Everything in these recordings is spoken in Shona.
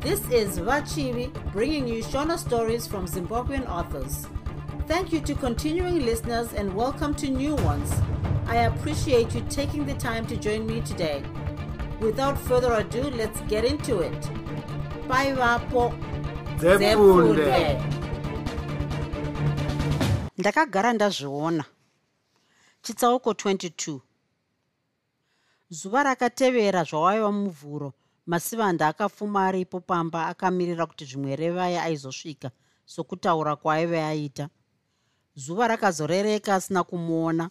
This is Vachivi bringing you Shona stories from Zimbabwean authors. Thank you to continuing listeners and welcome to new ones. I appreciate you taking the time to join me today. Without further ado, let's get into it. Bye, Vapo. Zefunde. ndakagara ndazviona chitsauko 22 zuva rakatevera zvawaiva muvhuro masivanda akafuma aripo pamba akamirira kuti zvimwere vaya aizosvika sokutaura kwaaive aita. Zuva rakazorereka asina kumuona.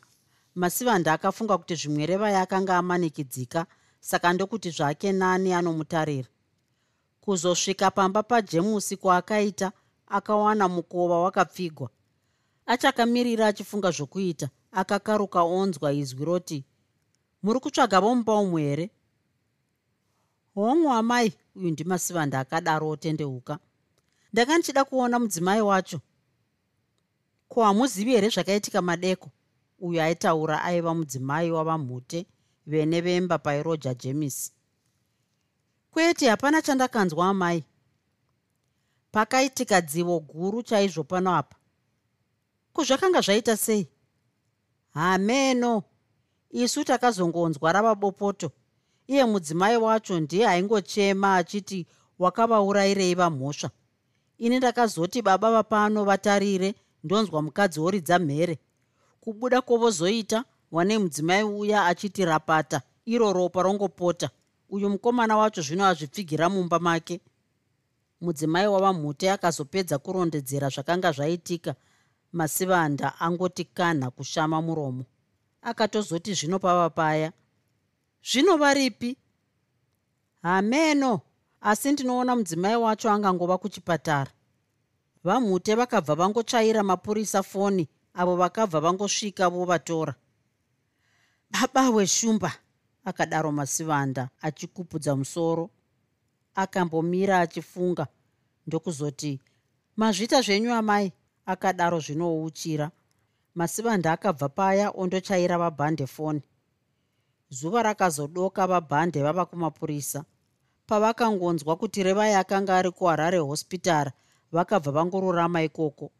Masivanda akafunga kuti zvimwere vaya akanga amanikidzika saka ndokuti zvake nani anomutarira. Kuzosvika pamba pajemusi kwaakaita akawana mukova wakapfigwa. Achakamirira achifunga zvokuita akakaruka onzwa izwi roti muri kutsvaga vomba umwe here hongu amai uyu ndimasivanda akadaro otendeuka ndanga ndichida kuona mudzimai wacho. Ko hamuzivi here zvakaitika madeko? Uyu aitaura aiva mudzimai wavamhute vene vemba pairoja jemisi kwete hapana chandakanzwa amai. Pakaitika dzivo guru chaizvo pano apa. Kuzvakanga zvaita sei? Hameno isu takazongonzwa rava bopoto iye mudzimai wacho ndiye aingochema achiti wakavaurayirei vamhosva. Ini ndakazoti baba vapano vatarire ndonzwa mukadzi oridza mhere kubuda kwovozoita wane mudzimai uya achiti rapata iro ropa rongopota. Uyu mukomana wacho zvino azvipfigira mumba make. Mudzimai wavamhute akazopedza kurondedzera zvakanga zvaitika masivanda angoti kanha kushama muromo. Akatozoti zvino pava paya zvino varipi? Hameno asi ndinoona mudzimai wacho angangova kuchipatara. Vamhute vakabva vangotsvaira mapurisa foni avo vakabva vangosvika vovatora. Baba weshumba akadaro masivanda achikupudza musoro akambomira achifunga. Ndokuzoti mazvita zvenyu amai akadaro zvinouchira masivanda akabva paya ondochaira vabhande foni zuva rakazodoka vabhande vava kumapurisa. Pavakangonzwa kuti revai akanga ari kuharare hospitara vakabva vangorurama ikoko.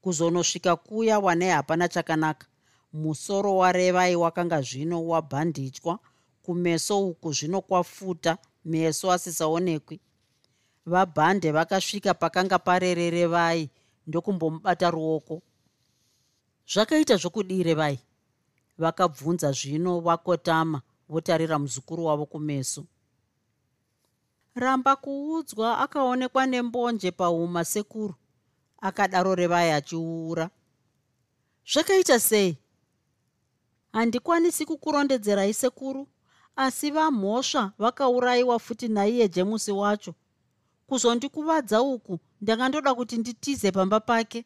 Kuzonosvika kuya wanei hapana chakanaka. Musoro warevai wakanga zvino wabhanditywa kumeso uku zvino kwafuta meso asisaonekwi. Vabhande vakasvika pakanga parererevai ndokumbomubata ruoko. Zvakaita zvokudire vai vakabvunza zvino vakotama votarira muzukuru wavo kumeso. Ramba kuudzwa akaonekwa nembonje pauma sekuru akadaro revai achiuura. Zvakaita sei? Handikwanisi kukurondedzerai sekuru asi vamhosva vakaurayiwa futi naiye jemusi wacho. Kuzondikuvadza uku ndanga ndoda kuti nditize pamba pake.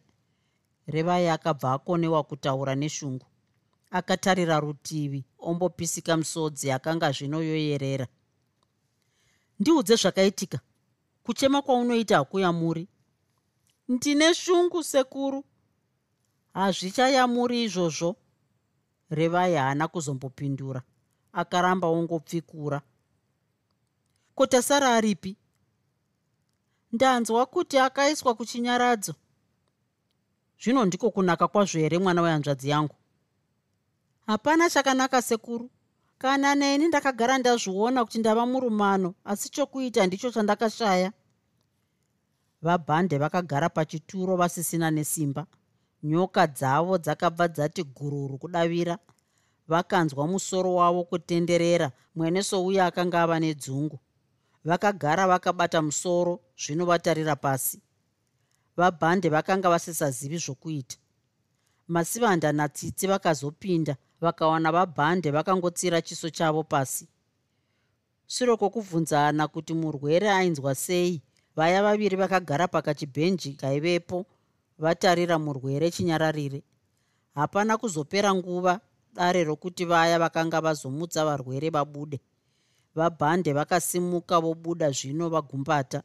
Revai akabva akonewa kutaura neshungu akatarira rutivi ombopisika musodzi akanga zvino yoyerera. Ndiudze zvakaitika. Kuchema kwaunoita hakuyamuri. Ndine shungu sekuru. Hazvichayamuri izvozvo. Revai haana kuzombopindura. Akaramba ongopfikura. Kotasara aripi? Ndanzwa kuti akaiswa kuchinyaradzo zvino ndiko kunaka kwazvo here mwana wehanzvadzi yangu hapana chakanaka sekuru. Kana neni ndakagara ndazviona kuti ndava murumano asi chokuita ndicho chandakashaya. Vabhande vakagara pachituro vasisina nesimba. Nyoka dzavo dzakabva dzati gururu kudavira. Vakanzwa musoro wavo kutenderera mwene souya akanga ava nedzungu. Vakagara vakabata musoro zvino vatarira pasi. Vabhande vakanga vasisazivi zvokuita. Masivanda natsitsi vakazopinda vakawana vabhande vakangotsira chiso chavo pasi. Sure kwokubvunzana kuti murwere ainzwa sei vaya vaviri vakagara pakachibhenji kaivepo vatarira murwere chinyararire. Hapana kuzopera nguva dare rokuti vaya vakanga vazomutsa varwere vabude. Vabhande vakasimuka vobuda zvino vagumbata.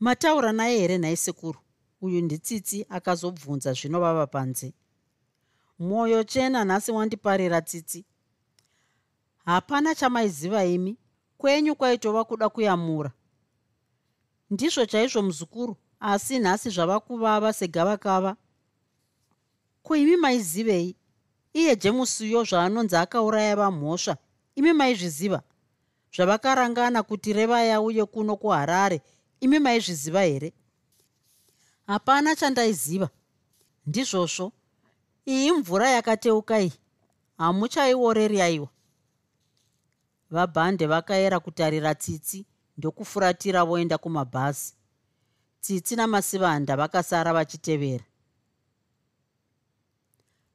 Mataura naye here nhai sekuru uyu nditsitsi akazobvunza zvino vava panze mwoyo chena nhasi wandiparira tsitsi. Hapana chamaiziva imi kwenyu kwaitova kuda kuyamura. Ndizvo chaizvo muzukuru asi nhasi zvava kuvava segavakava. Ko imi maizivei? Iye jemusiyo zvaanonzi akauraya vamhosva imi maizviziva? Zvavakarangana kuti revai auye kuno kuharare imi maizviziva here? Hapana chandaiziva ndizvozvo iyi mvura yakateuka iyi. Hamuchaioreri aiwa. Vabhande vakaera kutarira tsitsi ndokufuratira voenda kumabhazi. Tsitsi namasivanda vakasara vachitevera.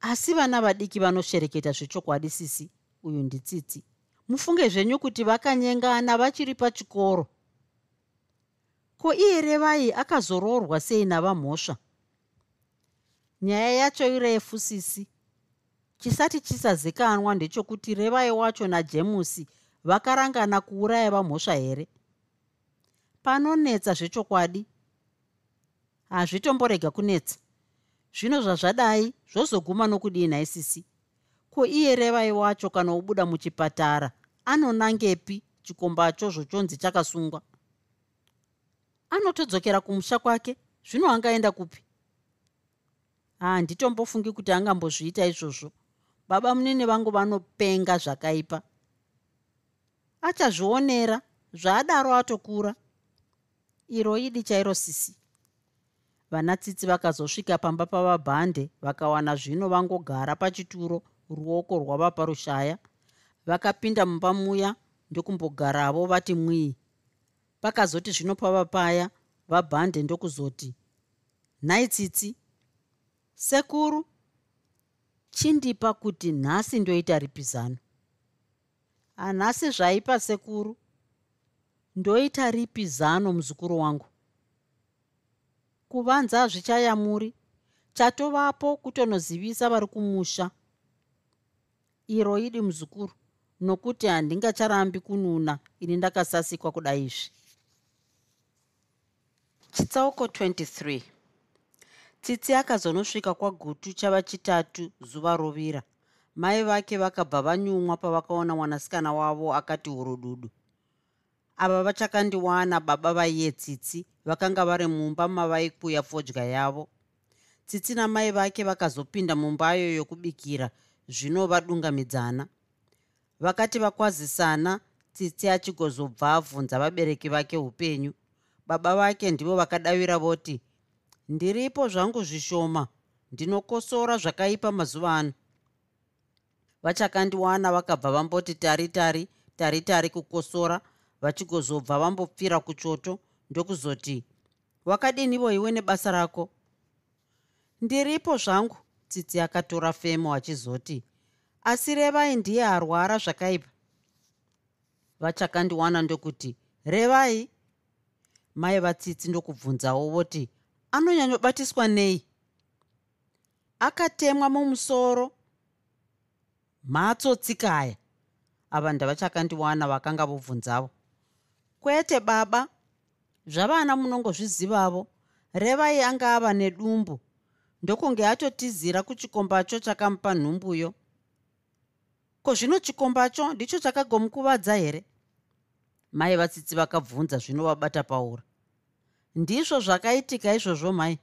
Asi vana vadiki vanoshereketa zvechokwadi sisi uyu nditsitsi mufunge zvenyu kuti vakanyengana vachiri pachikoro. Ko iye revai akazoroorwa sei navamhosva nyaya yacho irefu sisi chisati chisazikanwa ndechokuti revai wacho najemusi vakarangana kuuraya vamhosva here? Panonetsa zvechokwadi. Hazvitomborega kunetsa. Zvino zvazvadai zvozoguma nokudii naisisi? Ko iye revai wacho kana obuda muchipatara anonangepi chikombacho zvochonzi chakasungwa? Anotodzokera kumusha kwake? Zvino angaenda kupi handitombofungi kuti angambozviita izvozvo. Baba munini vangu vanopenga zvakaipa. Achazvionera zvaadaro atokura. Iro idi chairo sisi. Vanatsitsi vakazosvika pamba pavabhande vakawana zvino vangogara pachituro ruoko rwava parushaya. Vakapinda mumba muya ndokumbogaravo vati mwii. Pakazoti zvino pava paya vabhande ndokuzoti nhai tsitsi sekuru chindipa kuti nhasi ndoita ripizano. Hanhasi zvaipa sekuru ndoita ripi zano muzukuru wangu. Kuvanza hazvichayamuri chatovapo kutonozivisa vari kumusha. Iro idi muzukuru nokuti handingacharambi kununa ini ndakasasikwa kudai izvi. Chitsauko 23 tsitsi akazonosvika kwagutu chava chitatu zuva rovira. Mai vake vakabva vanyumwa pavakaona mwanasikana wavo akati urududu ava vachakandiwana baba vaiye tsitsi vakanga vari mumba mavaikuya fodya yavo. Tsitsi namai vake vakazopinda mumbayo yokubikira zvino vadungamidzana. Vakati vakwazisana tsitsi achigozobva abvunza vabereki vake upenyu. Baba vake ndivo vakadavira voti ndiripo zvangu zvishoma. Ndinokosora zvakaipa mazuva ano. Vachakandiwana vakabva vamboti tari tari tari tari kukosora vachigozobva vambopfira kuchoto ndokuzoti wakadinivo iwe nebasa rako? Ndiripo zvangu tsitsi akatora femo achizoti asi revai ndiye arwara zvakaipa. Vachakandiwana ndokuti revai. Mai vatsitsi ndokubvunzawo voti anonyanyobatiswa nei? Akatemwa mumusoro. Mhatso tsikaya ava ndavachakandiwana vakanga vobvunzavo. Kwete baba. Zvavana munongozvizivavo. Revai anga ava nedumbu. Ndokunge atotizira kuchikombacho chakamupa nhumbuyo. Ko zvino chikombacho ndicho chakagomukuvadza here? Mai vatsitsi vakabvunza zvinovabata paura ndizvo zvakaitika izvozvo mai.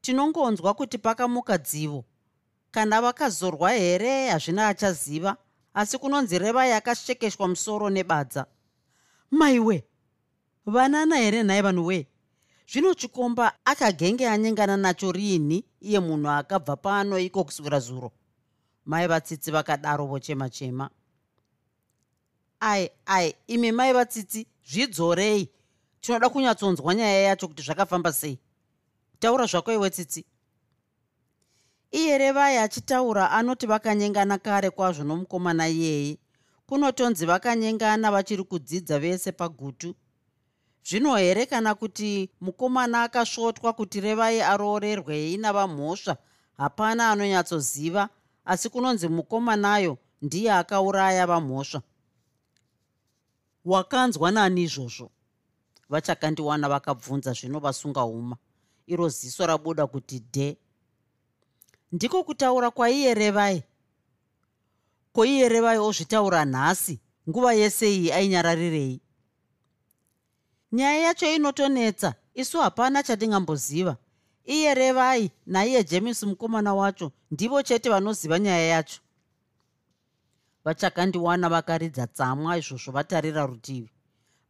Tinongonzwa kuti pakamuka dzivo. Kana vakazorwa here hazvina achaziva asi kunonzi reva yakashekeshwa musoro nebadza. Maiwe vanana here nhai vanhu wee zvino chikomba akagenge anyengana nacho riini iye munhu akabva pano iko kuswira zuro? Mai vatsitsi vakadaro vochema chema ai ai imi mai vatsitsi zvidzorei tinoda kunyatsonzwa nyaya yacho kuti zvakafamba sei. Taura zvako iwe tsitsi. Iye revai achitaura anoti vakanyengana kare kwazvo nomukomana iyeye kunotonzi vakanyengana vachiri kudzidza vese pagutu. Zvino here kana kuti mukomana akasvotwa kuti revai aroorerwei navamhosva hapana anonyatsoziva asi kunonzi mukomanayo ndiye akauraya vamhosva. Wakanzwa nani izvozvo vachakandiwana vakabvunza zvino vasunga uma iro ziso rabuda kuti dhe ndiko kutaura kwaiye revai ko iye revai ozvitaura nhasi? Nguva yese iyi ainyararirei nyaya yacho inotonetsa. Isu hapana chatingamboziva. Iye revai naiye james mukomana wacho. Ndivo chete vanoziva nyaya yacho. Vachakandiwana vakaridza tsamwa izvozvo vatarira rutivi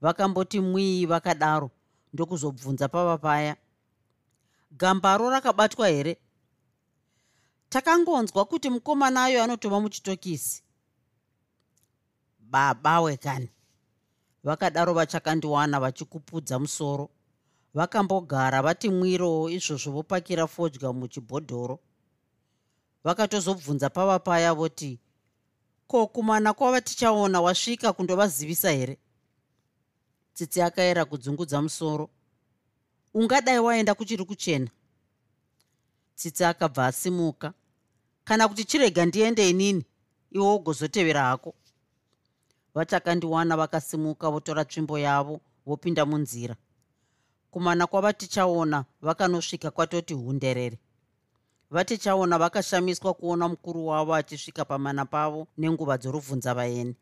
vakamboti mwii vakadaro ndokuzobvunza pava paya. Gambaro rakabatwa here? Takangonzwa kuti mukomana ayo anotova muchitokisi. Baba wekani. Vakadaro vachakandiwana vachikupudza musoro. Vakambogara vati mwirowo izvozvo vopakira fodya muchibhodhoro. Vakatozobvunza pava paya voti ko kumana kwava tichaona wasvika kundovazivisa here tsitsi akaera kudzungudza musoro. Ungadai waenda kuchiri kuchena. Tsitsi akabva asimuka. Kana kuti chirega ndiende inini iwe wogozotevera hako. Vachakandiwana vakasimuka votora tsvimbo yavo vopinda munzira. Kumana kwavatichaona vakanosvika kwatoti hunderere. Vatichaona vakashamiswa kuona mukuru wavo achisvika pamana pavo nenguva dzorubvunza vaeni.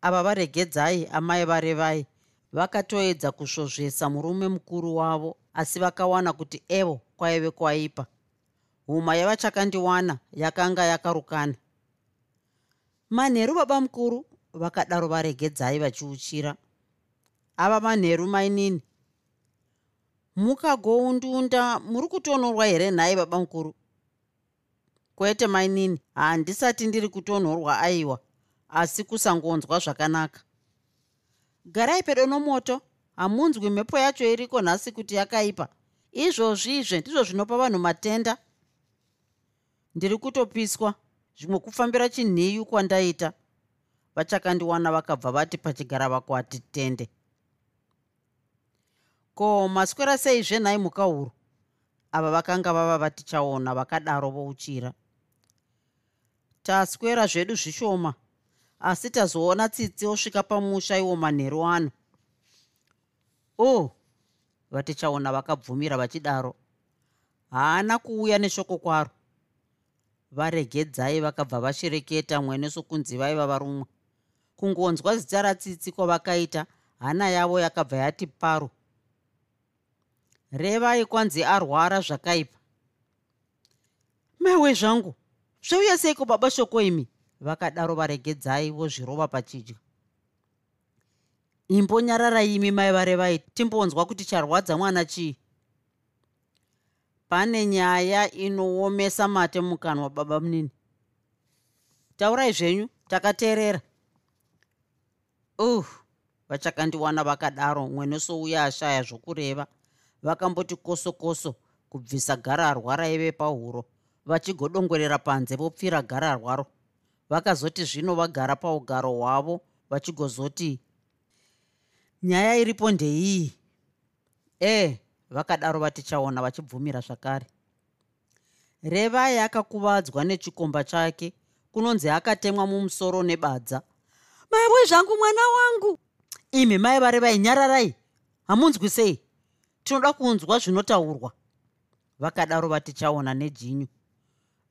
Ava varegedzai amai varevai vakatoedza kusvozvesa murume mukuru wavo asi vakawana kuti evo kwaive kwaipa. Huma yavachakandiwana yakanga yakarukana. Manheru baba mukuru vakadaro varegedzai vachiuchira. Ava manheru mainini mukagoundunda muri kutonhorwa here nhai baba mukuru? Kwete mainini handisati ndiri kutonhorwa aiwa asi kusangonzwa zvakanaka garai pedo nomoto. Hamunzwi mhepo yacho iriko nhasi kuti yakaipa. Izvozvizve ndizvo zvinopa vanhu matenda. Ndiri kutopiswa zvimwe kufambira chinhiyu kwandaita. Vachakandiwana vakabva vati pachigara vakwati tende. Ko maswera sei zvenhai mukahuro ava vakanga vava vatichaona vakadaro vouchira. Taswera zvedu zvishoma asi tazoona tsitsi osvika pamusha iwo manheru ano. Oh, vatichaona vakabvumira vachidaro. Haana kuuya neshoko kwaro. Varegedzai vakabva vashereketa mwene sokunzi vaiva varumwa kungonzwa zita ratsitsi kwavakaita hana yavo yakabva yati paro revai kwanzi arwara zvakaipa. Maiwe zvangu zveuya seiko baba shoko imi vakadaro varegedzai vozvirova pachidya. Imbonyararai imi mai varevai timbonzwa kuti charwadza mwana chii? Pane nyaya inoomesa mate mukanwa baba munini. Taurai zvenyu takateerera. Uh vachakandiwana vakadaro mwene souya ashaya zvokureva. Vakamboti koso koso kubvisa gararwa raive pahuro. Vachigodongorera panze vopfira gararwaro vakazoti zvino vagara paugaro hwavo vachigozoti nyaya iripo ndeiyi. Ee vakadaro vatichaona vachibvumira zvakare. Revai akakuvadzwa nechikomba chake kunonzi akatemwa mumusoro nebadza. Maiwe zvangu mwana wangu. Imi mai varevai nyararai. Hamunzwi sei? Tinoda kunzwa zvinotaurwa. Vakadaro vatichaona nejinyu.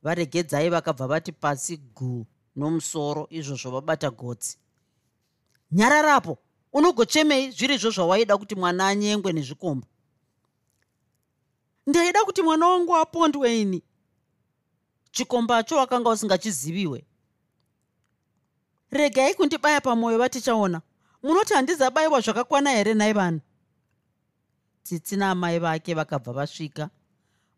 Varegedzai vakabva vati pasi guu nomusoro izvozvo vabata gotsi. Nyararapo unogochemei zvirizvo zvawaida kuti mwana anyengwe nezvikomba? Ndaida kuti mwana wangu apondwe ini. Chikombacho wakanga usingachiziviwe. Regai kundibaya pamwoyo vatichaona. Munoti handizabayiwa zvakakwana here nhai vanhu tsitsi naamai vake vakabva vasvika.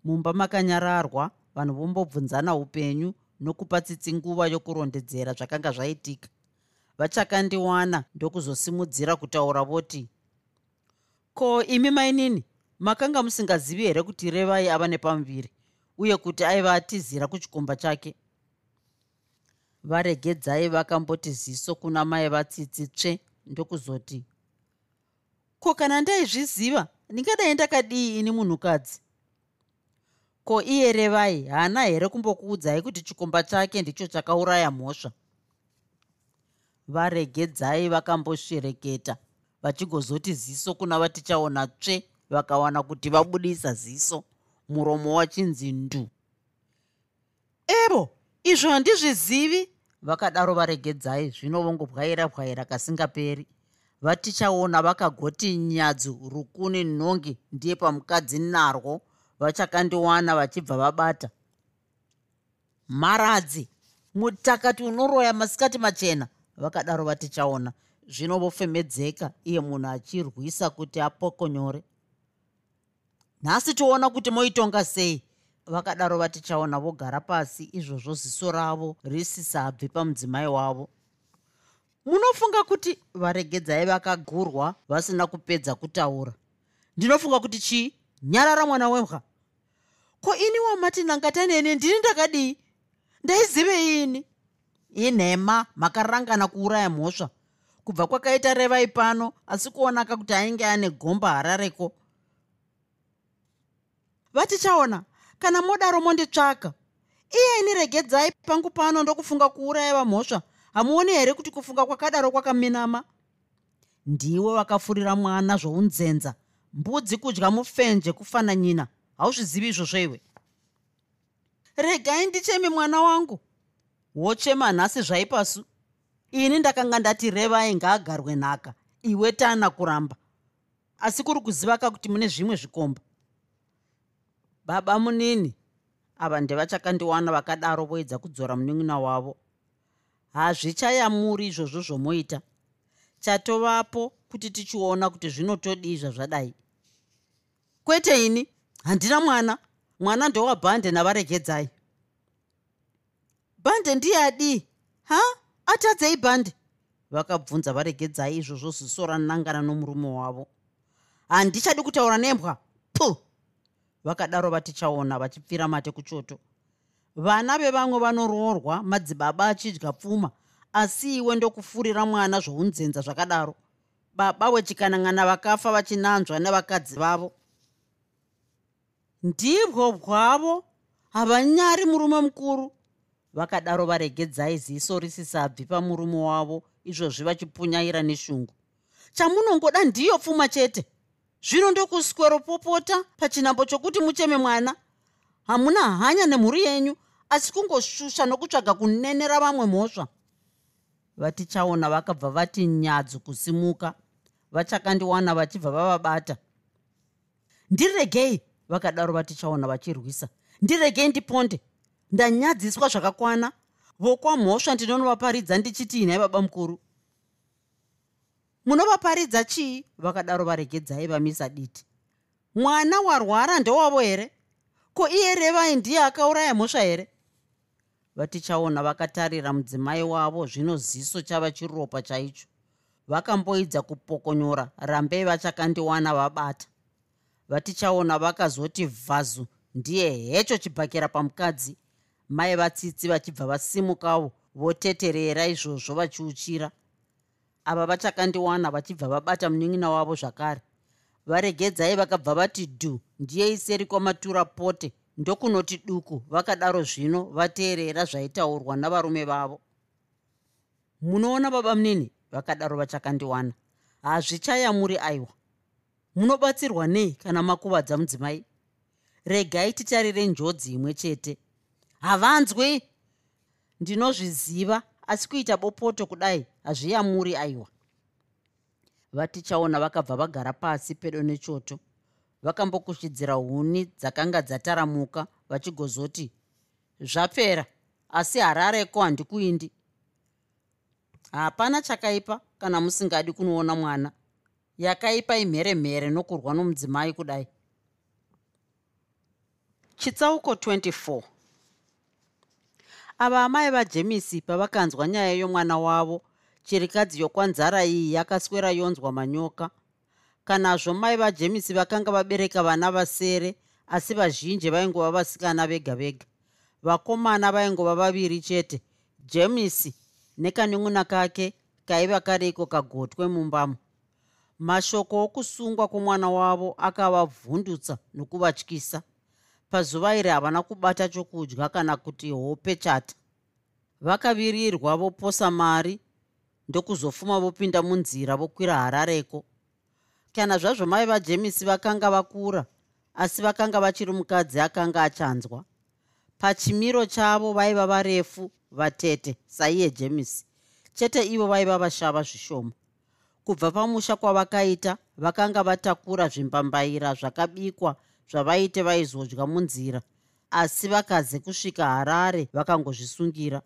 Mumba makanyararwa vanhu vombobvunzana upenyu nokupa tsitsi nguva yokurondedzera zvakanga zvaitika. Vachakandiwana ndokuzosimudzira kutaura voti ko imi mainini makanga musingazivi here kuti revai ava nepamuviri uye kuti aiva atizira kuchikomba chake? Varegedzai vakamboti ziso kuna mai vatsitsi tsve ndokuzoti ko kana ndaizviziva ndingadai ndakadii ini munhukadzi ko iye revai haana here kumbokuudzai kuti chikomba chake ndicho chakauraya mhosva? Varegedzai vakamboshereketa vachigozoti ziso kuna vatichaona tsve vakawana kuti vabudisa ziso. Muromo wachinzi ndu. Evo izvo handizvizivi? Vakadaro varegedzai zvino vongobwaira bwaira kasingaperi. Vatichaona vakagoti nyadzu rukuni nhongi ndiye pamukadzi narwo vachakandiwana vachibva vabata. Maradzi mutakati unoroya masikati machena. Vakadaro vatichaona zvino vofemedzeka iye munhu achirwisa kuti apokonyore. Nhasi toona kuti moitonga sei. Vakadaro vatichaona vogara pasi izvozvo ziso ravo risisabvi pamudzimai wavo. Munofunga kuti varegedzai vakagurwa vasina kupedza kutaura. Ndinofunga kuti chii? Nyarara mwana wemwa ko ini wamati nangata neni ndini ndakadii ndaizive ini? Inhema makarangana kuuraya mhosva. Kubva kwakaita revai pano asi kuonaka kuti ainge ane gomba harareko. Vatichaona kana modaro monditsvaka iyeni regedzai pangu pano ndokufunga kuuraya vamhosva. Hamuoni here kuti kufunga kwakadaro kwakaminama? Ndiwo vakafurira mwana zvounzenza. Mbudzi kudya mufenje kufananyina hauzvizivi izvozvo iwe? Regai ndichemi mwana wangu. Wochema nhasi zvaipasu ini ndakanga ndati revai ngaagarwe nhaka iwe tana kuramba. Asi kuri kuziva ka kuti mune zvimwe zvikomba. Baba munini ava ndevachakandiwana vakadaro voedza kudzora munin'ina wavo. Hazvichayamuri izvozvo zvomoita. Chatovapo kuti tichiona kuti zvinotodii zvazvadai kwete ini handina mwana. Mwana ndowabhande navaregedzai bhande ndiye adii ha? Atadzei bhande. Vakabvunza varegedzai izvozvo ziso ranangana nomurume wavo. Handichadi kutaura nembwa. Pu vakadaro vatichaona vachipfira mate kuchoto. Vana vevamwe vanoroorwa madzibaba achidya pfuma asi iwe ndokufurira mwana zvounzenza zvakadaro. Baba wechikanang'ana vakafa vachinanzwa nevakadzi vavo ndibwo bwavo havanyari murume mukuru. Vakadaro varegedzai ziso risisabvi pamurume wavo izvozvi vachipunyaira neshungu. Chamunongoda ndiyo pfuma chete. Zvino ndokusweropopota pachinambo chokuti mucheme mwana. Hamuna hanya nemhuri yenyu asi kungoshusha nokutsvaga kunenera vamwe mhosva. Vatichaona vakabva vati nyadzu kusimuka vachakandiwana vachibva vavabata. Ndiregei vakadaro vatichaona vachirwisa. Ndiregei ndiponde. Ndanyadziswa zvakakwana. Vokwamhosva ndinonovaparidza ndichiti inhai baba mukuru. Munovaparidza chii? Vakadaro varegedzai vamisa diti. Mwana warwara ndewavo here? Ko iye revai ndiye akauraya mhosva here? Vatichaona vakatarira mudzimai wavo zvino ziso chava chiropa chaicho. Vakamboidza kupokonyora rambei vachakandiwana vabata vatichaona vakazoti vhazu ndiye hecho chibhakera pamukadzi. Mai vatsitsi vachibva vasimukawo voteterera izvozvo vachiuchira. Ava vachakandiwana vachibva vabata munin'ina wavo zvakare. Varegedzai vakabva vati dhu ndiye iseri kwamatura pote? Ndokunoti duku. Vakadaro zvino vateerera zvaitaurwa navarume vavo. Munoona baba munini? Vakadaro vachakandiwana. Hazvichayamuri aiwa munobatsirwa nei kana makuvadza mudzimai? Regai titarire njodzi imwe chete. Havanzwi. Ndinozviziva asi kuita bopoto kudai hazviyamuri aiwa. Vatichaona vakabva vagara pasi pedo nechoto. Vakambokushidzira huni dzakanga dzataramuka vachigozoti zvapera asi harareko handikuindi. Hapana chakaipa kana musingadi kunoona mwana yakaipa imheremhere nokurwa nomudzimai kudai. Chitsauko 24 ava amai vajemisi pavakanzwa nyaya yomwana wavo chirikadzi yokwanzara iyi yakaswera yonzwa manyoka. Kanazvo mai vajemisi vakanga vabereka vana vasere asi vazhinji vaingova vasikana vega vega. Vakomana vaingova vaviri chete jemisi nekanun'una kake kaiva kariko kagotwe mumbamo mashoko okusungwa kwomwana wavo akavavhundutsa nokuvatyisa. Pazuva iri havana kubata chokudya kana kuti hope chata. Vakavirirwa voposa mari ndokuzofuma vopinda munzira vokwira harareko. Kana zvazvo mai vajemisi vakanga vakura asi vakanga vachiri mukadzi akanga achanzwa pachimiro chavo vaiva varefu vatete saiye jemisi. Chete ivo vaiva vashava zvishoma kubva pamusha kwavakaita vakanga vatakura zvimbambaira zvakabikwa zvavaite vaizodya munzira asi vakaze kusvika harare vakangozvisungira.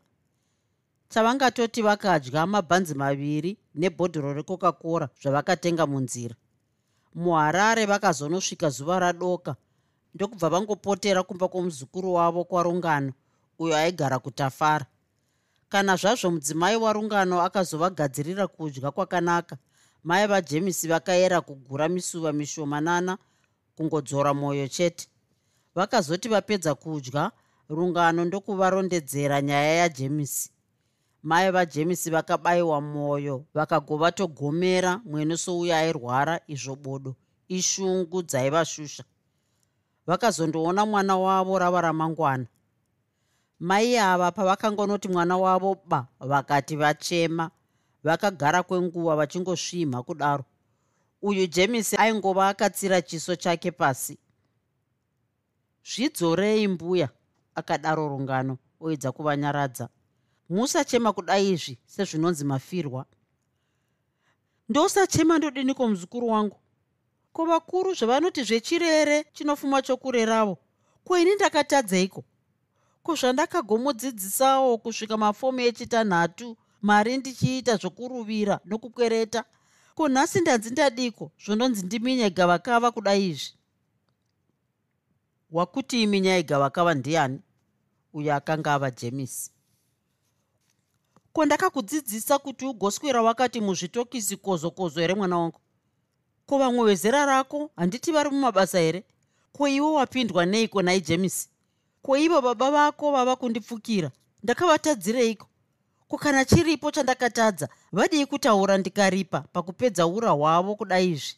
Chavangatoti vakadya mabhanzi maviri nebhodhoro recoca cora zvavakatenga munzira. Muharare vakazonosvika zuva radoka ndokubva vangopotera kumba kwomuzukuru wavo kwarungano uyo aigara kutafara kana zvazvo mudzimai warungano akazovagadzirira kudya kwakanaka. Mai vajemisi vakayera kugura misuva mishomanana kungodzora mwoyo chete. Vakazoti vapedza kudya rungano ndokuvarondedzera nyaya yajemisi mai vajemisi vakabayiwa mwoyo vakagovatogomera mwene souya airwara izvo bodo ishungu dzaivashusha vakazondoona mwana wavo rava ramangwana mai ava pavakangonoti mwana wavo ba vakati vachema. Vakagara kwenguva vachingosvimha kudaro. Uyu jemisi aingova akatsira chiso chake pasi. Zvidzorei mbuya akadaro rungano oedza kuvanyaradza. Musachema kudai izvi sezvinonzi mafirwa. Ndosachema ndodiniko muzukuru wangu? Ko vakuru zvavanoti zvechirere chinofuma chokureravo koini ndakatadzeiko ko zvandakagomudzidzisawo kusvika mafomu echitanhatu mari ndichiita zvokuruvira nokukwereta ko nhasi ndanzi ndadiko zvononzi ndiminya igavakava kudai izvi? Wakuti iminya igavakava ndiani? Uyo akanga ava jemisi. Ko ndakakudzidzisa kuti ugoswera wakati muzvitokisi kozokozo here mwana wangu? Ko vamwe vezera rako handiti vari mumabasa here ko iwe wapindwa neiko nai jemisi ko ivo baba vako vava kundipfukira? Ndakavatadzireiko? Ko kana chiripo chandakatadza vadii kutaura ndikaripa pakupedza ura hwavo kudai izvi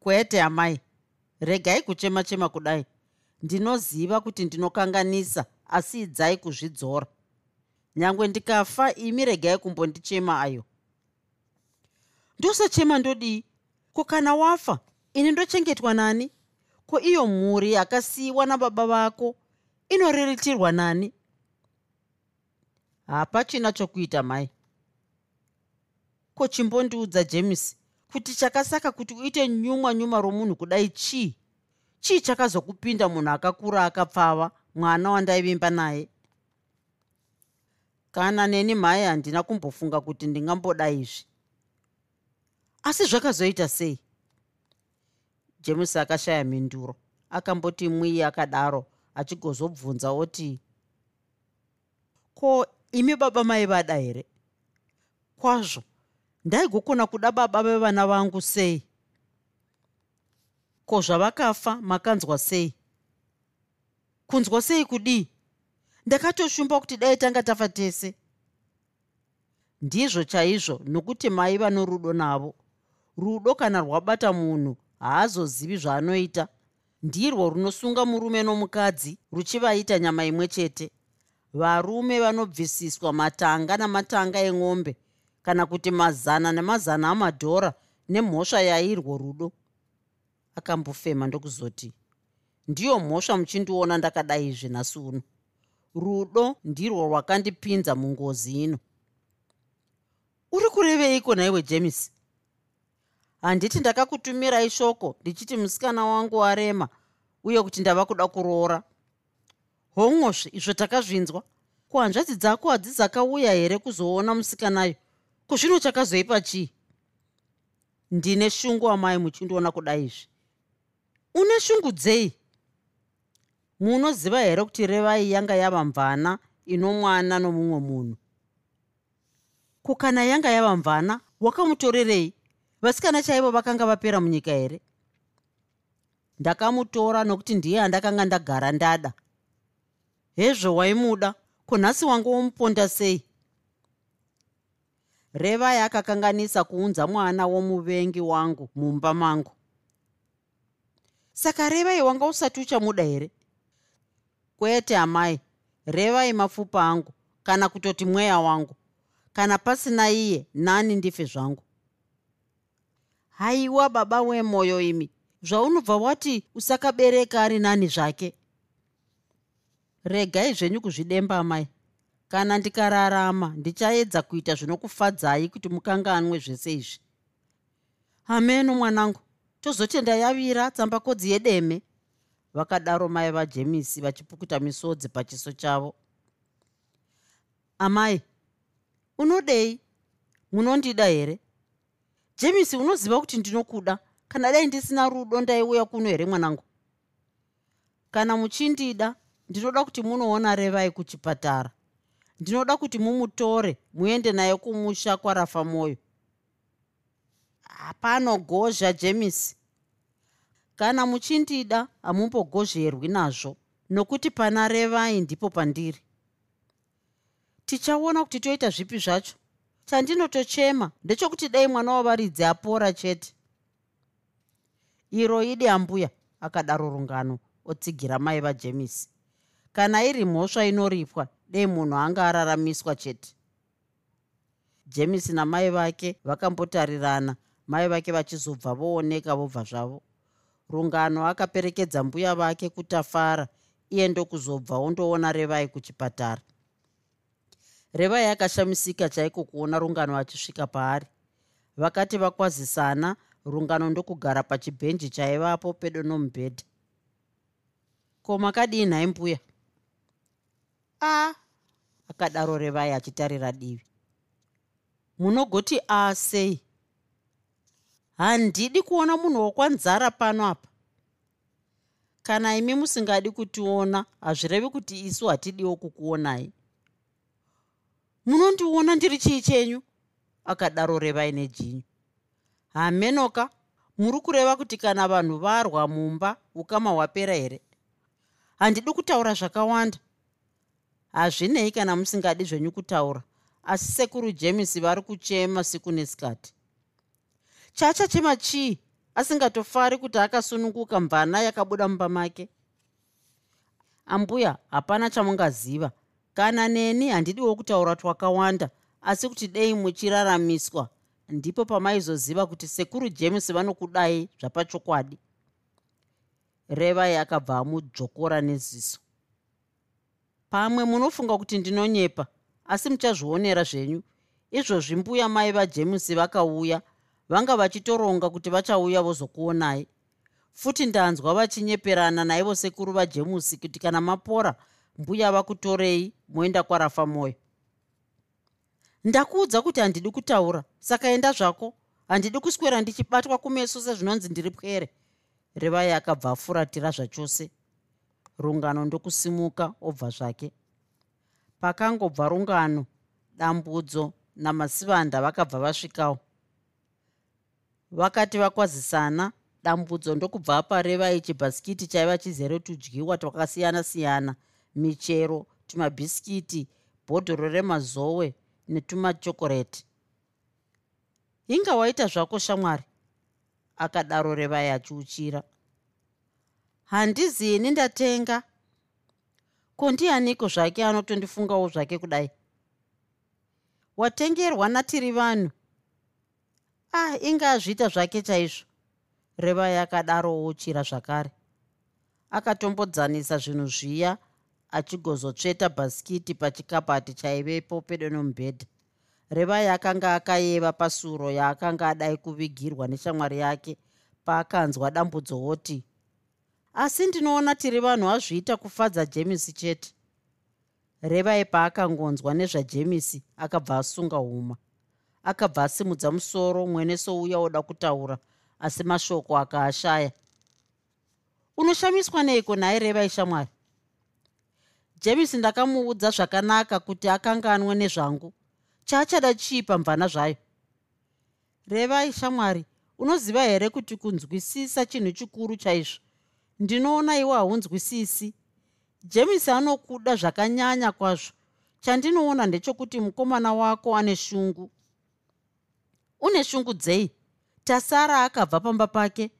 kwete amai. Regai kuchema chema kudai. Ndinoziva kuti ndinokanganisa asi idzai kuzvidzora. Nyange ndikafa imi regai kumbondichema ayo. Ndosachema ndodii? Ko kana wafa ini ndochengetwa nani ko iyo mhuri yakasiyiwa nababa vako? Inoriritirwa nani? Hapachina chokuita mai. Ko chimbondiudza james kuti chakasaka kuti uite nyumwa nyuma romunhu kudai chii? Chii chakazokupinda munhu akakura akapfava mwana wandaivimba naye? Kana neni mhai handina kumbofunga kuti ndingamboda izvi. Asi zvakazoita sei james akashaya minduro akamboti mwii akadaro achigozobvunza oti ko imi baba maivada here? Kwazvo ndaigokona kuda baba vevana vangu sei? Ko zvavakafa makanzwa sei? Kunzwa sei kudii? Ndakatoshumba kuti dai tanga tafa tese. Ndizvo chaizvo nokuti maiva norudo navo. Rudo kana rwabata munhu haazozivi zvaanoita. Ndirwo runosunga murume nomukadzi ruchivaita nyama imwe chete. Varume vanobvisiswa matanga namatanga emombe kana kuti mazana nemazana amadhora nemhosva yairwo rudo. Akambofema ndokuzoti ndiyo mhosva muchindiona ndakadai izvi nhasi uno. Rudo ndirwo rwakandipinza mungozi ino. Uri kureveiko naiwe james handiti ndakakutumirai shoko ndichiti musikana wangu arema uye kuti ndava kuda kuroora. Homwosve izvo takazvinzwa? Kuhanzvadzi dzako hadzizakauya here kuzoona musikanayo? Kuzvino chakazoipa chii? Ndine shungu amai muchindiona kuda izvi. Une shungu dzei? Munoziva here kuti revai yanga yava mvana ino mwana nomumwe munhu? Kukana yanga yava mvana wakamutorerei vasikana chaivo vakanga vapera munyika here? Ndakamutora nokuti ndiye andakanga ndagara ndada. Hezvo waimuda kunhasi wangu womuponda sei? Revai akakanganisa kuunza mwana womuvengi wangu mumba mangu. Saka revai wanga usati uchamuda here? Kwete amai revai mapfupa angu kana kutoti mweya wangu kana pasina iye nani ndife zvangu haiwa baba wemwoyo imi zvaunobva wati usakabereka ari nani zvake? Regai zvenyu kuzvidemba mai kana ndikararama ndichaedza kuita zvinokufadzai kuti mukanganwe zvese izvi. Ameno mwanangu tozotenda yavira tsambakodzi yedeme. Vakadaro mai vajemisi vachipukuta misodzi pachiso chavo. Amai unodei? Munondida here jemisi unoziva kuti ndinokuda? Kana dai ndisina rudo ndaiuya kuno here mwanangu? Kana muchindida ndinoda kuti munoona revai kuchipatara. Ndinoda kuti mumutore muende naye kumusha kwarafa mwoyo hapanogozha jemisi kana muchindida hamumbogozherwi nazvo nokuti pana revai ndipo pandiri. Tichaona kuti toita zvipi zvacho chandinotochema ndechokuti dai mwana wavaridzi apora chete. Iro idi ambuya akadaro rungano otsigira mai vajemisi kana iri mhosva inoripwa dei munhu anga araramiswa chete. Jemisi namai vake vakambotarirana mai vake vachizobva vooneka vobva zvavo. Rungano akaperekedza mbuya vake kutafara iye ndokuzobva ondoona revai kuchipatara revai akashamisika chaiko kuona rungano achisvika paari. Vakati vakwazisana rungano ndokugara pachibhenji chaivapo pedo nomubhedha. Ko makadii nhai mbuya? A akadaro revai achitarira divi. Munogoti a sei? Handidi kuona munhu wokwanzara pano apa. Kana imi musingadi kutiona hazvirevi kuti isu hatidiwo kukuonai munondiona ndiri chii chenyu? Akadaro revai nejinyu. Hamenoka muri kureva kuti kana vanhu varwa mumba ukama hwapera here? Handidi kutaura zvakawanda. Hazvinei kana musingadi zvenyu kutaura asi sekuru jemisi vari kuchema siku nesikati. Chachachema chii asingatofari kuti akasununguka mvana yakabuda mumba make? Ambuya hapana chamungaziva kana neni handidiwo kutaura twakawanda asi kuti dei muchiraramiswa? Ndipo pamaizoziva kuti sekuru james vanokudai zvapachokwadi. Revai akabva amudzvokora neziso. Pamwe munofunga kuti ndinonyepa asi muchazvionera zvenyu. Izvozvi mbuya mai vajames vakauya vanga vachitoronga kuti vachauya vozokuonai futi ndanzwa vachinyeperana naivo sekuru vajemusi kuti kana mapora mbuya vakutorei moenda kwarafa mwoyo ndakuudza kuti handidi kutaura saka enda zvako. Handidi kuswera ndichibatwa kumeso sezvinonzi ndiri pwere. Revai akabva afuratira zvachose. Rungano ndokusimuka obva zvake. Pakangobva rungano dambudzo namasivanda vakabva vasvikawo. Vakati vakwazisana dambudzo ndokubva parevai chibhasikiti chaiva chizere tudyiwa twakasiyana-siyana michero tumabhisikiti bhodhoro remazowe netumachokoreti. Inga waita zvako shamwari akadaro revai achiuchira handizini ndatenga. Ko ndianiko zvake anotondifungawo zvake kudai? Watengerwa natiri vanhu? Ah inga azviita zvake chaizvo revai akadarowo chira zvakare. Akatombodzanisa zvinhu zviya achigozotsveta bhasikiti pachikabhati chaivepo pedo nomubhedha. Revai akanga akayeva pasuro yaakanga adai kuvigirwa neshamwari yake paakanzwa dambudzowoti asi ndinoona tiri vanhu azviita kufadza jemisi chete. Revai paakangonzwa nezvajemisi akabva asunga huma. Akabva asimudza musoro mwene souya oda kutaura asi mashoko akaashaya. Unoshamiswa neiko nhaye revai shamwari james ndakamuudza zvakanaka kuti akanganwe nezvangu. Chaachada chii pamvana zvayo. Revai shamwari unoziva here kuti kunzwisisa chinhu chikuru chaizvo? Ndinoona iwe haunzwisisi. James anokuda zvakanyanya kwazvo. Chandinoona ndechokuti mukomana wako ane shungu. Une shungu dzei? Tasara akabva pamba pake.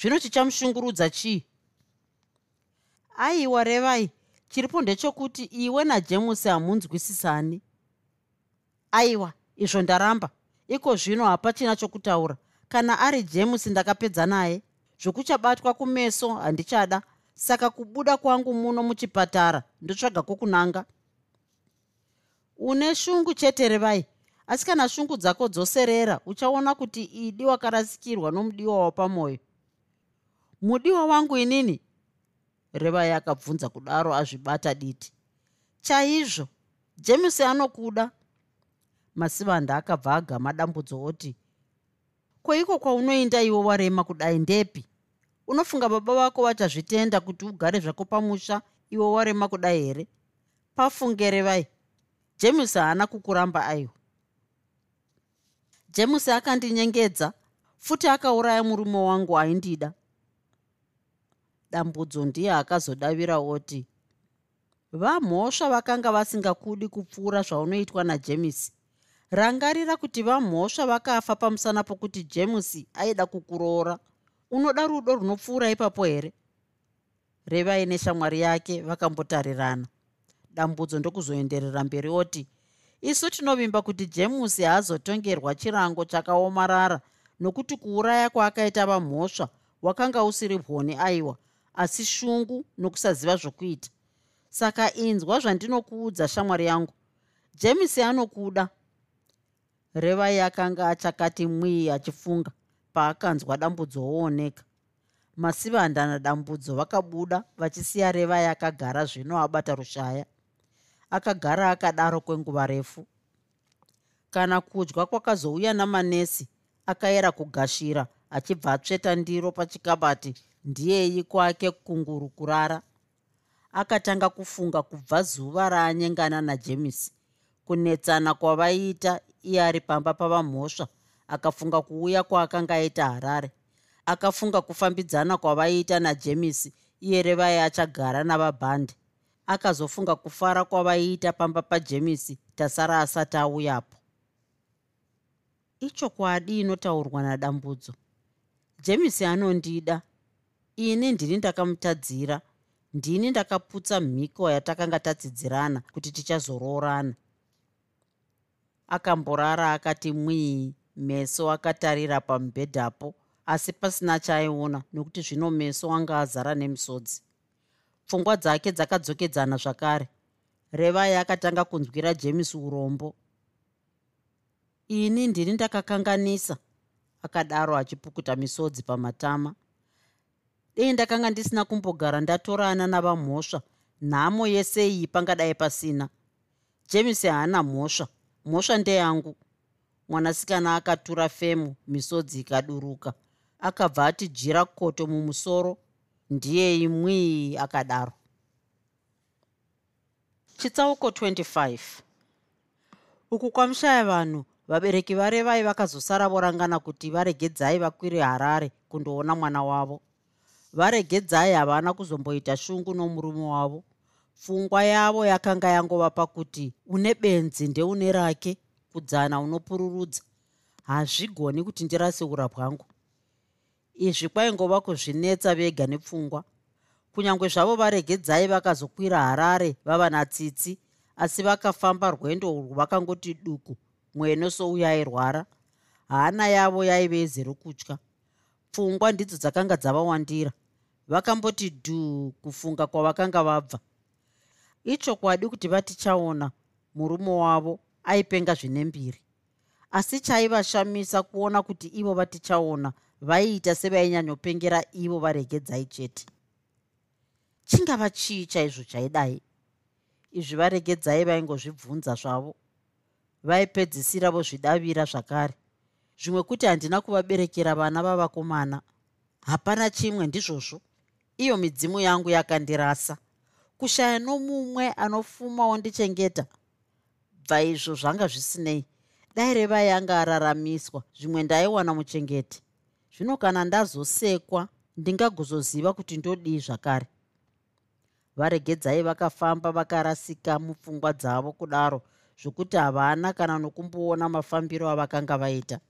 Zvino chichamushungurudza chii? Aiwa revai chiripo ndechokuti iwe najemusi hamunzwisisani. Aiwa izvo ndaramba. Iko zvino hapachina chokutaura. Kana ari jemusi ndakapedza naye. Zvokuchabatwa kumeso handichada. Saka kubuda kwangu muno muchipatara ndotsvaga kwokunanga. Une shungu chete revai asi kana shungu dzako dzoserera uchaona kuti idi wakarasikirwa nomudiwa wapamwoyo mudiwa wangu inini revai akabvunza kudaro azvibata diti. Chaizvo james anokuda. Masivanda akabva agama dambudzo oti kweiko kwaunoenda iwe warema kudai? Ndepi? Unofunga baba vako vachazvitenda kuti ugare zvako pamusha iwe warema kudai here? Pafungere vai? James haana kukuramba aiwa. James akandinyengedza futi akauraya murume wangu aindida dambudzo ndiye akazodavira oti vamhosva vakanga vasingakudi kupfuura zvaunoitwa najemes rangarira kuti vamhosva vakafa pamusana pokuti james aida kukuroora. Unoda rudo runopfuura ipapo here? Revai neshamwari yake vakambotarirana. Dambudzo ndokuzoenderera mberi oti isu tinovimba kuti jemusi haazotongerwa chirango chakaomarara nokuti kuuraya kwaakaita vamhosva wakanga usiri hwoni aiwa asi shungu nokusaziva zvokuita. Saka inzwa zvandinokuudza shamwari yangu. Jemisi anokuda revai akanga achakati mwii achifunga paakanzwa dambudzo wooneka masivanda nadambudzo vakabuda vachisiya revai akagara zvino abata rushaya. Akagara akadaro kwenguva refu. Kana kudya kwakazouya namanesi akayera kugashira achibva atsveta ndiro pachikabati ndiyei kwake kunguru kurara. Akatanga kufunga kubva zuva raanyengana najemisi kunetsana kwavaiita iye ari pamba pavamhosva akafunga kuuya kwaakanga aita harare. Akafunga kufambidzana kwavaiita najemisi iye revai achagara navabhande akazofunga kufara kwavaiita pamba pajemisi tasara asati auyapo. Ichokwadi inotaurwa nadambudzo? Jemisi anondida ini ndini ndakamutadzira. Ndini ndakaputsa mhiko yatakanga tadzidzirana kuti tichazoroorana. Akamborara akati mwii meso akatarira pamubhedhapo asi pasina chaaiona nokuti zvino meso anga azara nemisodzi. Pfungwa dzake dzakadzokedzana zvakare. Revai akatanga kunzwira james urombo. Ini ndini ndakakanganisa akadaro achipukuta misodzi pamatama dei ndakanga ndisina kumbogara ndatorana navamhosva nhamo yese iyi pangadai pasina. James haana mhosva mhosva ndeyangu mwanasikana akatura femu misodzi ikaduruka. Akabva ati jira koto mumusoro. Ndiye imwii akadaro. Chitsauko 25 uku kwamushaya vanhu vabereki varevai vakazosara vorangana kuti varegedzai vakwire harare kundoona mwana wavo varegedzai havana kuzomboita shungu nomurume wavo. Pfungwa yavo yakanga yangova pakuti une benzi ndeune rake kudzana unopururudza. Hazvigoni kuti ndiraseura bwangu izvi kwaingova kuzvinetsa vega nepfungwa. Kunyange zvavo varegedzai vakazokwira harare vava natsitsi asi vakafamba rwendo urwu vakangoti duku mweno souyairwara hana yavo yaive yezerokutya pfungwa ndidzo dzakanga dzavawandira vakamboti dhuu kufunga kwavakanga vabva. Ichokwadi kuti vatichaona murume wavo aipenga zvine mbiri. Asi chaivashamisa kuona kuti ivo vatichaona vaiita sevainyanyopengera ivo varegedzai chete. Chingava chii chaizvo chaidai? Izvi varegedzai vaingozvibvunza zvavo. Vaipedzisira vozvidavira zvakare. Zvimwe kuti handina kuvaberekera vana vavakomana. Hapana chimwe ndizvozvo iyo midzimu yangu yakandirasa. Kushaya nomumwe anofuma wondichengeta bva izvo zvanga zvisinei. Dai reva yanga araramiswa zvimwe ndaiwana muchengeti. Zvino kana ndazosekwa ndingagozoziva kuti ndodii zvakare. Varegedzai vakafamba vakarasika mupfungwa dzavo kudaro zvokuti havana kana nokumboona mafambiro avakanga vaita.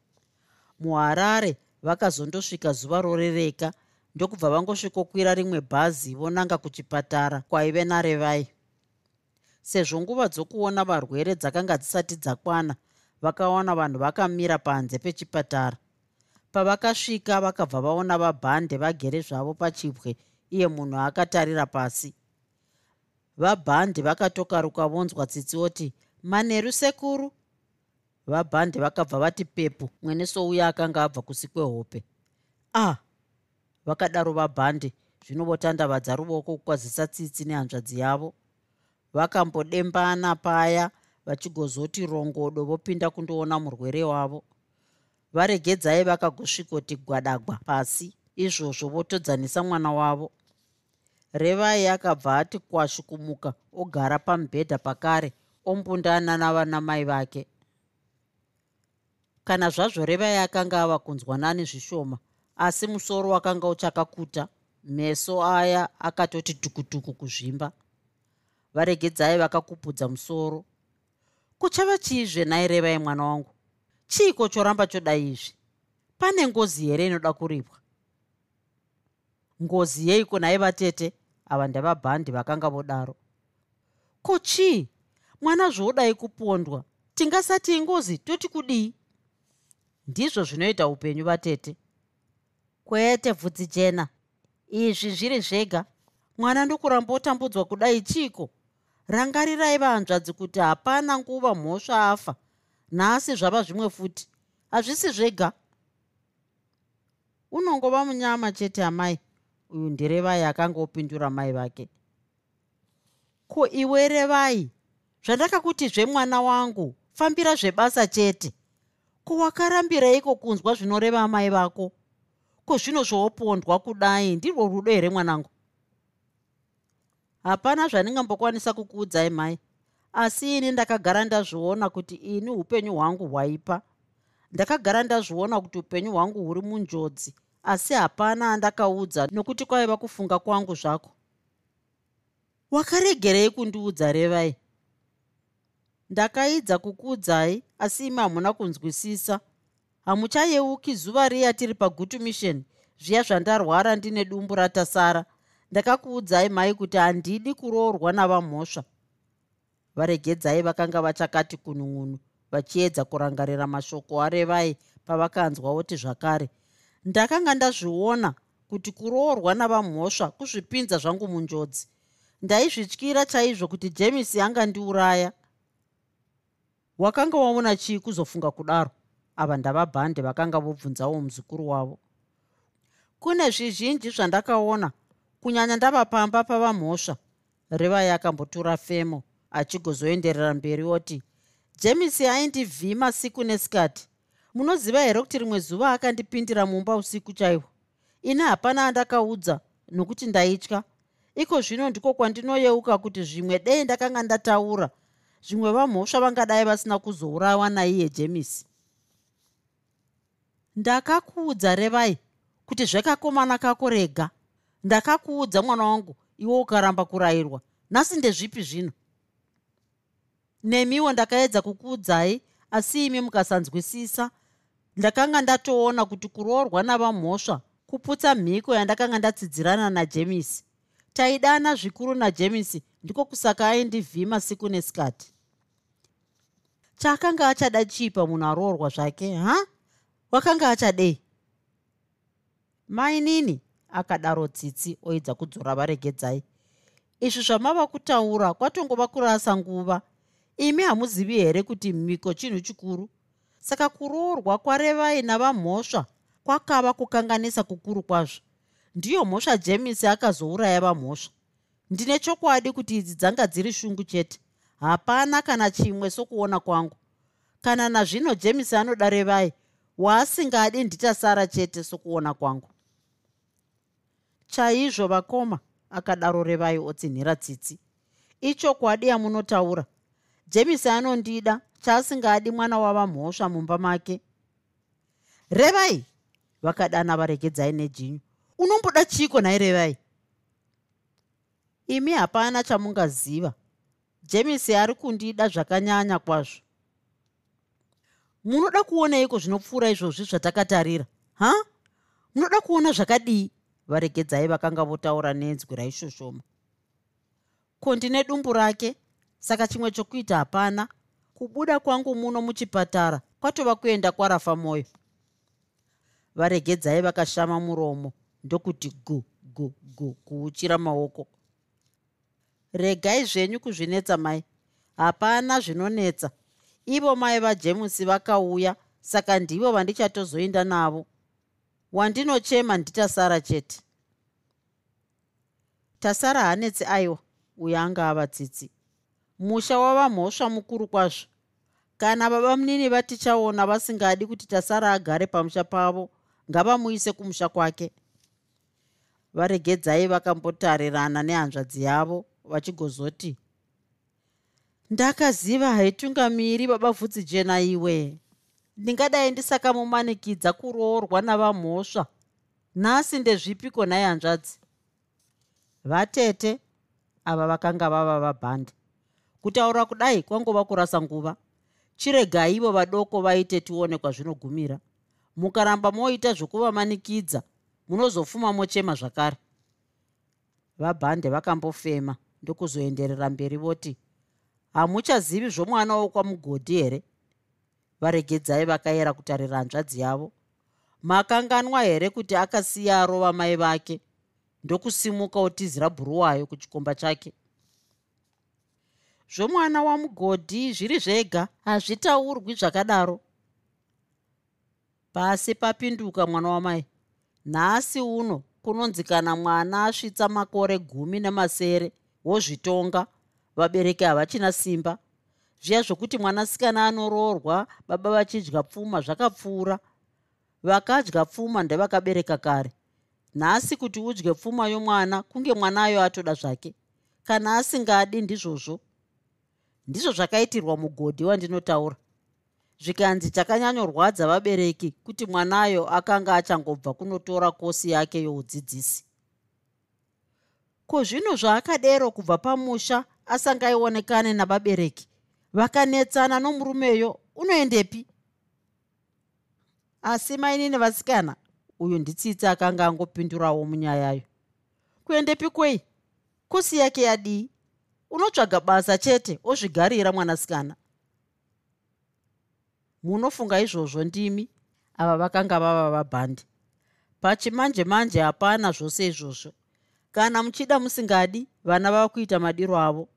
Muharare vakazondosvika zuva rorereka ndokubva vangosvikokwira rimwe bhazi vonanga kuchipatara kwaive narevai. Sezvo nguva dzokuona varwere dzakanga dzisati dzakwana vakawana vanhu vakamira panze pechipatara. Pavakasvika vakabva vaona vabhande vagere zvavo pachibwe iye munhu akatarira pasi. Vabhandi vakatokaruka vonzwa tsitsi oti manheru sekuru vabhandi vakabva vati pepu mwene souya akanga abva kusi kwehope. Ah vakadaro vabhandi zvino votandavadza ruoko kukwazisa tsitsi nehanzvadzi yavo. Vakambodembana paya vachigozoti rongodo vopinda kundoona murwere wavo. Varegedzai vakagosvikoti gwadagwa pasi izvozvo votodzanisa mwana wavo. Revai akabva ati kwashu kumuka ogara pamubhedha pakare ombundana navanamai vake. Kana zvazvo revai akanga ava kunzwanani zvishoma asi musoro wakanga uchakakuta meso aya akatoti dhukutuku kuzvimba. Varegedzai vakakupudza musoro. Kuchava chiizve nairevai mwana wangu? Chiiko choramba chodai izvi? Pane ngozi here inoda kuripwa ngozi yeiko naiva tete? Ava ndavabhandi vakanga vodaro. Ko chii? Mwana zvoodai kupondwa. Tingasati ingozi toti kudii? Ndizvo zvinoita upenyu vatete kwete bvudzi jena. Izvi zviri zvega. Mwana ndokuramba otambudzwa kudai chiiko rangarirai vahanzvadzi kuti hapana nguva mhosva afa. Nhasi zvava zvimwe futi. Hazvisi zvega. Unongova munyama chete amai. Uyu nderevai akanga opindura mai vake. Ko iwe revai zvandakakuti zvemwana wangu fambira zvebasa chete. Ko wakarambireiko kunzwa zvinoreva mai vako ko zvino zvoopondwa kudai? Ndirwo rudo here mwanangu? Hapana zvandingambokwanisa kukuudzai mai asi ini ndakagara ndazviona kuti ini upenyu hwangu hwaipa. Ndakagara ndazviona kuti upenyu hwangu huri munjodzi. Asi hapana andakaudza nokuti kwaiva kufunga kwangu zvako. Wakaregerei kundiudza revai? Ndakaidza kukuudzai asi imi hamuna kunzwisisa hamuchayeuki zuva riya tiri pagutu mission. Zviya zvandarwara ndine dumbu ratasara. Ndakakuudzai mai kuti handidi kuroorwa navamhosva varegedzai vakanga vachakati kunun'unu vachiedza kurangarira mashoko arevai pavakanzwa oti zvakare. Ndakanga ndazviona kuti kuroorwa navamhosva kuzvipinza zvangu munjodzi. Ndaizvityira chaizvo kuti jemisi angandiuraya wakanga waona chii kuzofunga kudaro ava ndavabhande vakanga vobvunzawo muzukuru wavo. Kune zvizhinji zvandakaona kunyanya ndava pamba pavamhosva revai akambotura femo achigozoenderera mberi oti jemisi aindivhima siku nesikati. Munoziva here kuti rimwe zuva akandipindira mumba usiku chaihwo ini hapana andakaudza nokuti ndaitya. Iko zvino ndiko kwandinoyeuka kuti zvimwe dei ndakanga ndataura. Zvimwe vamhosva vangadai vasina kuzourawa naiye jemisi ndakakuudza revai kuti zvekakomana kako rega. Ndakakuudza mwana wangu iwe ukaramba kurayirwa. Nhasi ndezvipi zvino? Nemiwo ndakaedza kukuudzai asi imi mukasanzwisisa. Ndakanga ndatoona kuti kuroorwa navamhosva kuputsa mhiko yandakanga ndatsidzirana najemisi taidana zvikuru najemisi ndiko kusaka aindivhima siku nesikati. Chaakanga achada chipa munhu aroorwa zvake ha wakanga achadei mainini akadaro tsitsi oedza kudzora varegedzai. Izvi zvamava kutaura kwatongova kurasa nguva. Imi hamuzivi here kuti mhiko chinhu chikuru? Saka kuroorwa kwarevai navamhosva kwakava kukanganisa kukuru kwazvo. Ndiyo mhosva jemisi akazouraya vamhosva. Ndine chokwadi kuti idzi dzanga dziri shungu chete. Hapana kana chimwe sokuona kwangu. Kana nazvino jemisi anoda revai waasingadi ndichasara chete sokuona kwangu. Chaizvo vakoma akadaro revai otsinhira tsitsi. Ichokwadi yamunotaura jemisi anondida chaasingadi mwana wavamhosva mumba make. Revai! Vakadana varegedzai nejinyu. Unomboda chiko nhai revai? Imi hapana chamungaziva. Jemisi ari kundida zvakanyanya kwazvo munoda kuoneiko zvinopfuura izvozvi zvatakatarira ha? Munoda kuona zvakadii? Varegedzai vakanga votaura nenzwi raishoshoma. Ko ndine dumbu rake saka chimwe chokuita hapana. Kubuda kwangu muno muchipatara kwatova kuenda kwarafa mwoyo varegedzai vakashama muromo ndokuti gu gu gu kuuchira maoko. Regai zvenyu kuzvinetsa mai. Hapana zvinonetsa ivo mai vajemusi vakauya saka ndivo vandichatozoinda navo. Wandinochema nditasara chete. Tasara hanetsi aiwa uyo anga ava tsitsi. Musha wava mhosva mukuru kwazvo. Kana baba munini vatichaona vasingadi kuti tasara agare pamusha pavo ngavamuise kumusha kwake. Varegedzai vakambotarirana nehanzvadzi yavo vachigozoti ndakaziva haitungamiri baba vhudzi jena iwe. Ndingadai ndisakamumanikidza kuroorwa navamhosva nhasi ndezvipiko nhai hanzvadzi vatete ava vakanga vava vabhandi kutaura kudai kwangova kurasa nguva. Chiregai ivo vadoko vaite tione kwazvinogumira. Mukaramba moita zvokuvamanikidza munozofuma mochema zvakare. Vabhande vakambofema ndokuzoenderera mberi voti hamuchazivi zvomwana wokwamugodhi here? Varegedzai vakayera kutarira hanzvadzi yavo makanganwa here kuti akasiya arova mai vake? Ndokusimuka otizira bhuruwayo kuchikomba chake. Zvomwana wamugodhi zviri zvega. Hazvitaurwi zvakadaro. Pasi papinduka mwana wamai. Nhasi uno kunonzi kana mwana asvitsa makore gumi nemasere wozvitonga vabereki havachina simba. Zviya zvokuti mwanasikana anoroorwa baba vachidya pfuma zvakapfuura. Vakadya pfuma ndevakabereka kare. Nhasi kuti udye pfuma yomwana kunge mwanayo atoda zvake. Kana asingadi ndizvozvo. Ndizvo zvakaitirwa mugodhi wandinotaura. Zvikanzi chakanyanyorwadza vabereki kuti mwanayo akanga achangobva kunotora kosi yake youdzidzisi. Ko zvino zvaakadero kubva pamusha asangaionekane navabereki vakanetsana nomurumeyo unoendepi? Asi maini nevasikana uyu nditsitsi akanga angopindurawo munyayayo kuendepi kwei? Kosi yake yadii? Unotsvaga basa chete ozvigarira mwanasikana? Munofunga izvozvo ndimi? Ava vakanga vava vabhandi. Pachimanje manje hapana zvose izvozvo. Kana muchida musingadi vana vava kuita madiro avo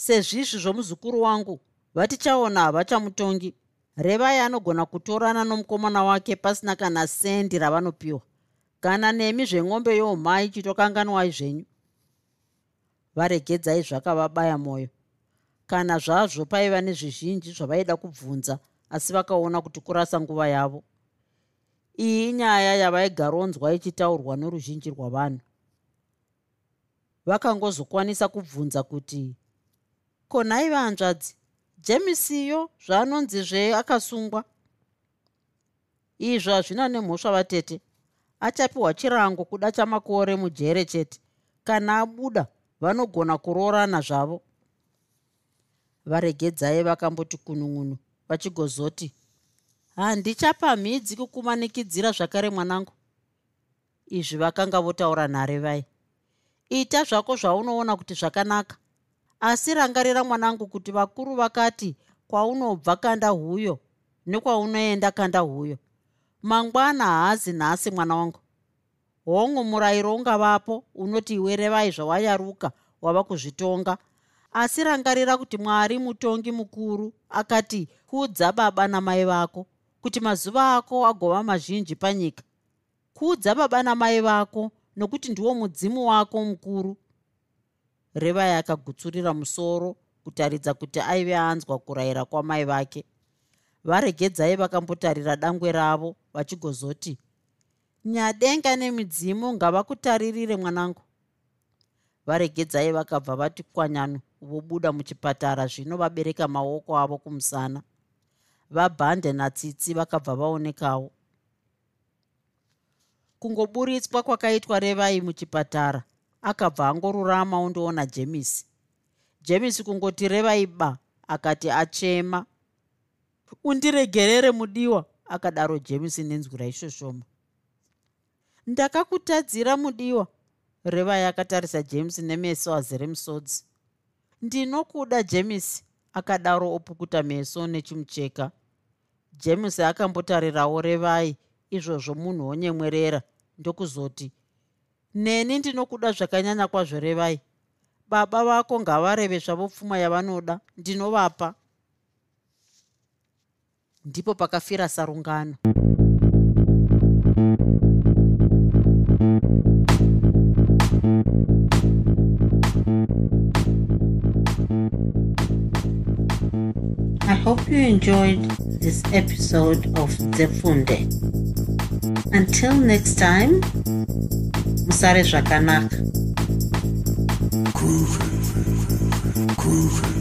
sezvizvi zvomuzukuru wangu vatichaona havachamutongi. Revai anogona kutorana nomukomana wake pasina kana sendi ravanopiwa. Kana nemi zvemwombe youmhai chitokanganwai zvenyu. Varegedzai zvakavabaya mwoyo. Kana zvazvo paiva nezvizhinji zvavaida kubvunza asi vakaona kuti kurasa nguva yavo. Iyi inyaya yavaigaronzwa ichitaurwa noruzhinji rwavanhu. Vakangozokwanisa kubvunza kuti konhai vanzvadzi. Jemisiyo zvaanonzi zveakasungwa izvo hazvina nemhosva vatete. Achapiwa chirango kuda chamakore mujere chete. Kana abuda vanogona kuroorana zvavo. Varegedzai vakamboti kunun'unu vachigozoti handichapamhidzi kukumanikidzira zvakare mwanangu. Izvi vakanga votaura nhare vai? Ita zvako zvaunoona kuti zvakanaka asi rangarira mwanangu kuti vakuru vakati kwaunobva kanda huyo nekwaunoenda kanda huyo. Mangwana haazi nhasi mwana wangu. Hongu murayiro ungavapo unoti iwerevai zvawayaruka wava kuzvitonga. Asi rangarira kuti mwari mutongi mukuru akati kudza baba namai vako kuti mazuva ako agova mazhinji panyika. Kudza baba namai vako nokuti ndiwo mudzimu wako mukuru revai akagutsurira musoro kutaridza kuti aive anzwa kurayira kwamai vake. Varegedzai vakambotarira dangwe ravo vachigozoti nyadenga nemidzimu ngavakutaririre mwanangu. Varegedzai vakabva vati kwanyano vobuda muchipatara zvino vabereka maoko avo kumusana. Vabhande natsitsi vakabva vaonekawo. Kungoburitswa kwakaitwa revai muchipatara akabva angorurama undoona jemisi. Jemisi kungoti revai ba akati achema. Undiregerere mudiwa akadaro jemisi nenzwi raishoshoma ndakakutadzira mudiwa revai akatarisa james nemeso azere musodzi ndinokuda james akadaro opukuta meso nechimucheka. James akambotarirawo revai izvozvo munhu wonyemwerera ndokuzoti neni ndinokuda zvakanyanya kwazvo revai. Baba vako ngavareve zvavo pfuma yavanoda. Ndinovapa. Ndipo pakafira sarungano. I hope you enjoyed this episode of Zefunde. Until next time, Musare Zvakanaka. Groovy. Groovy.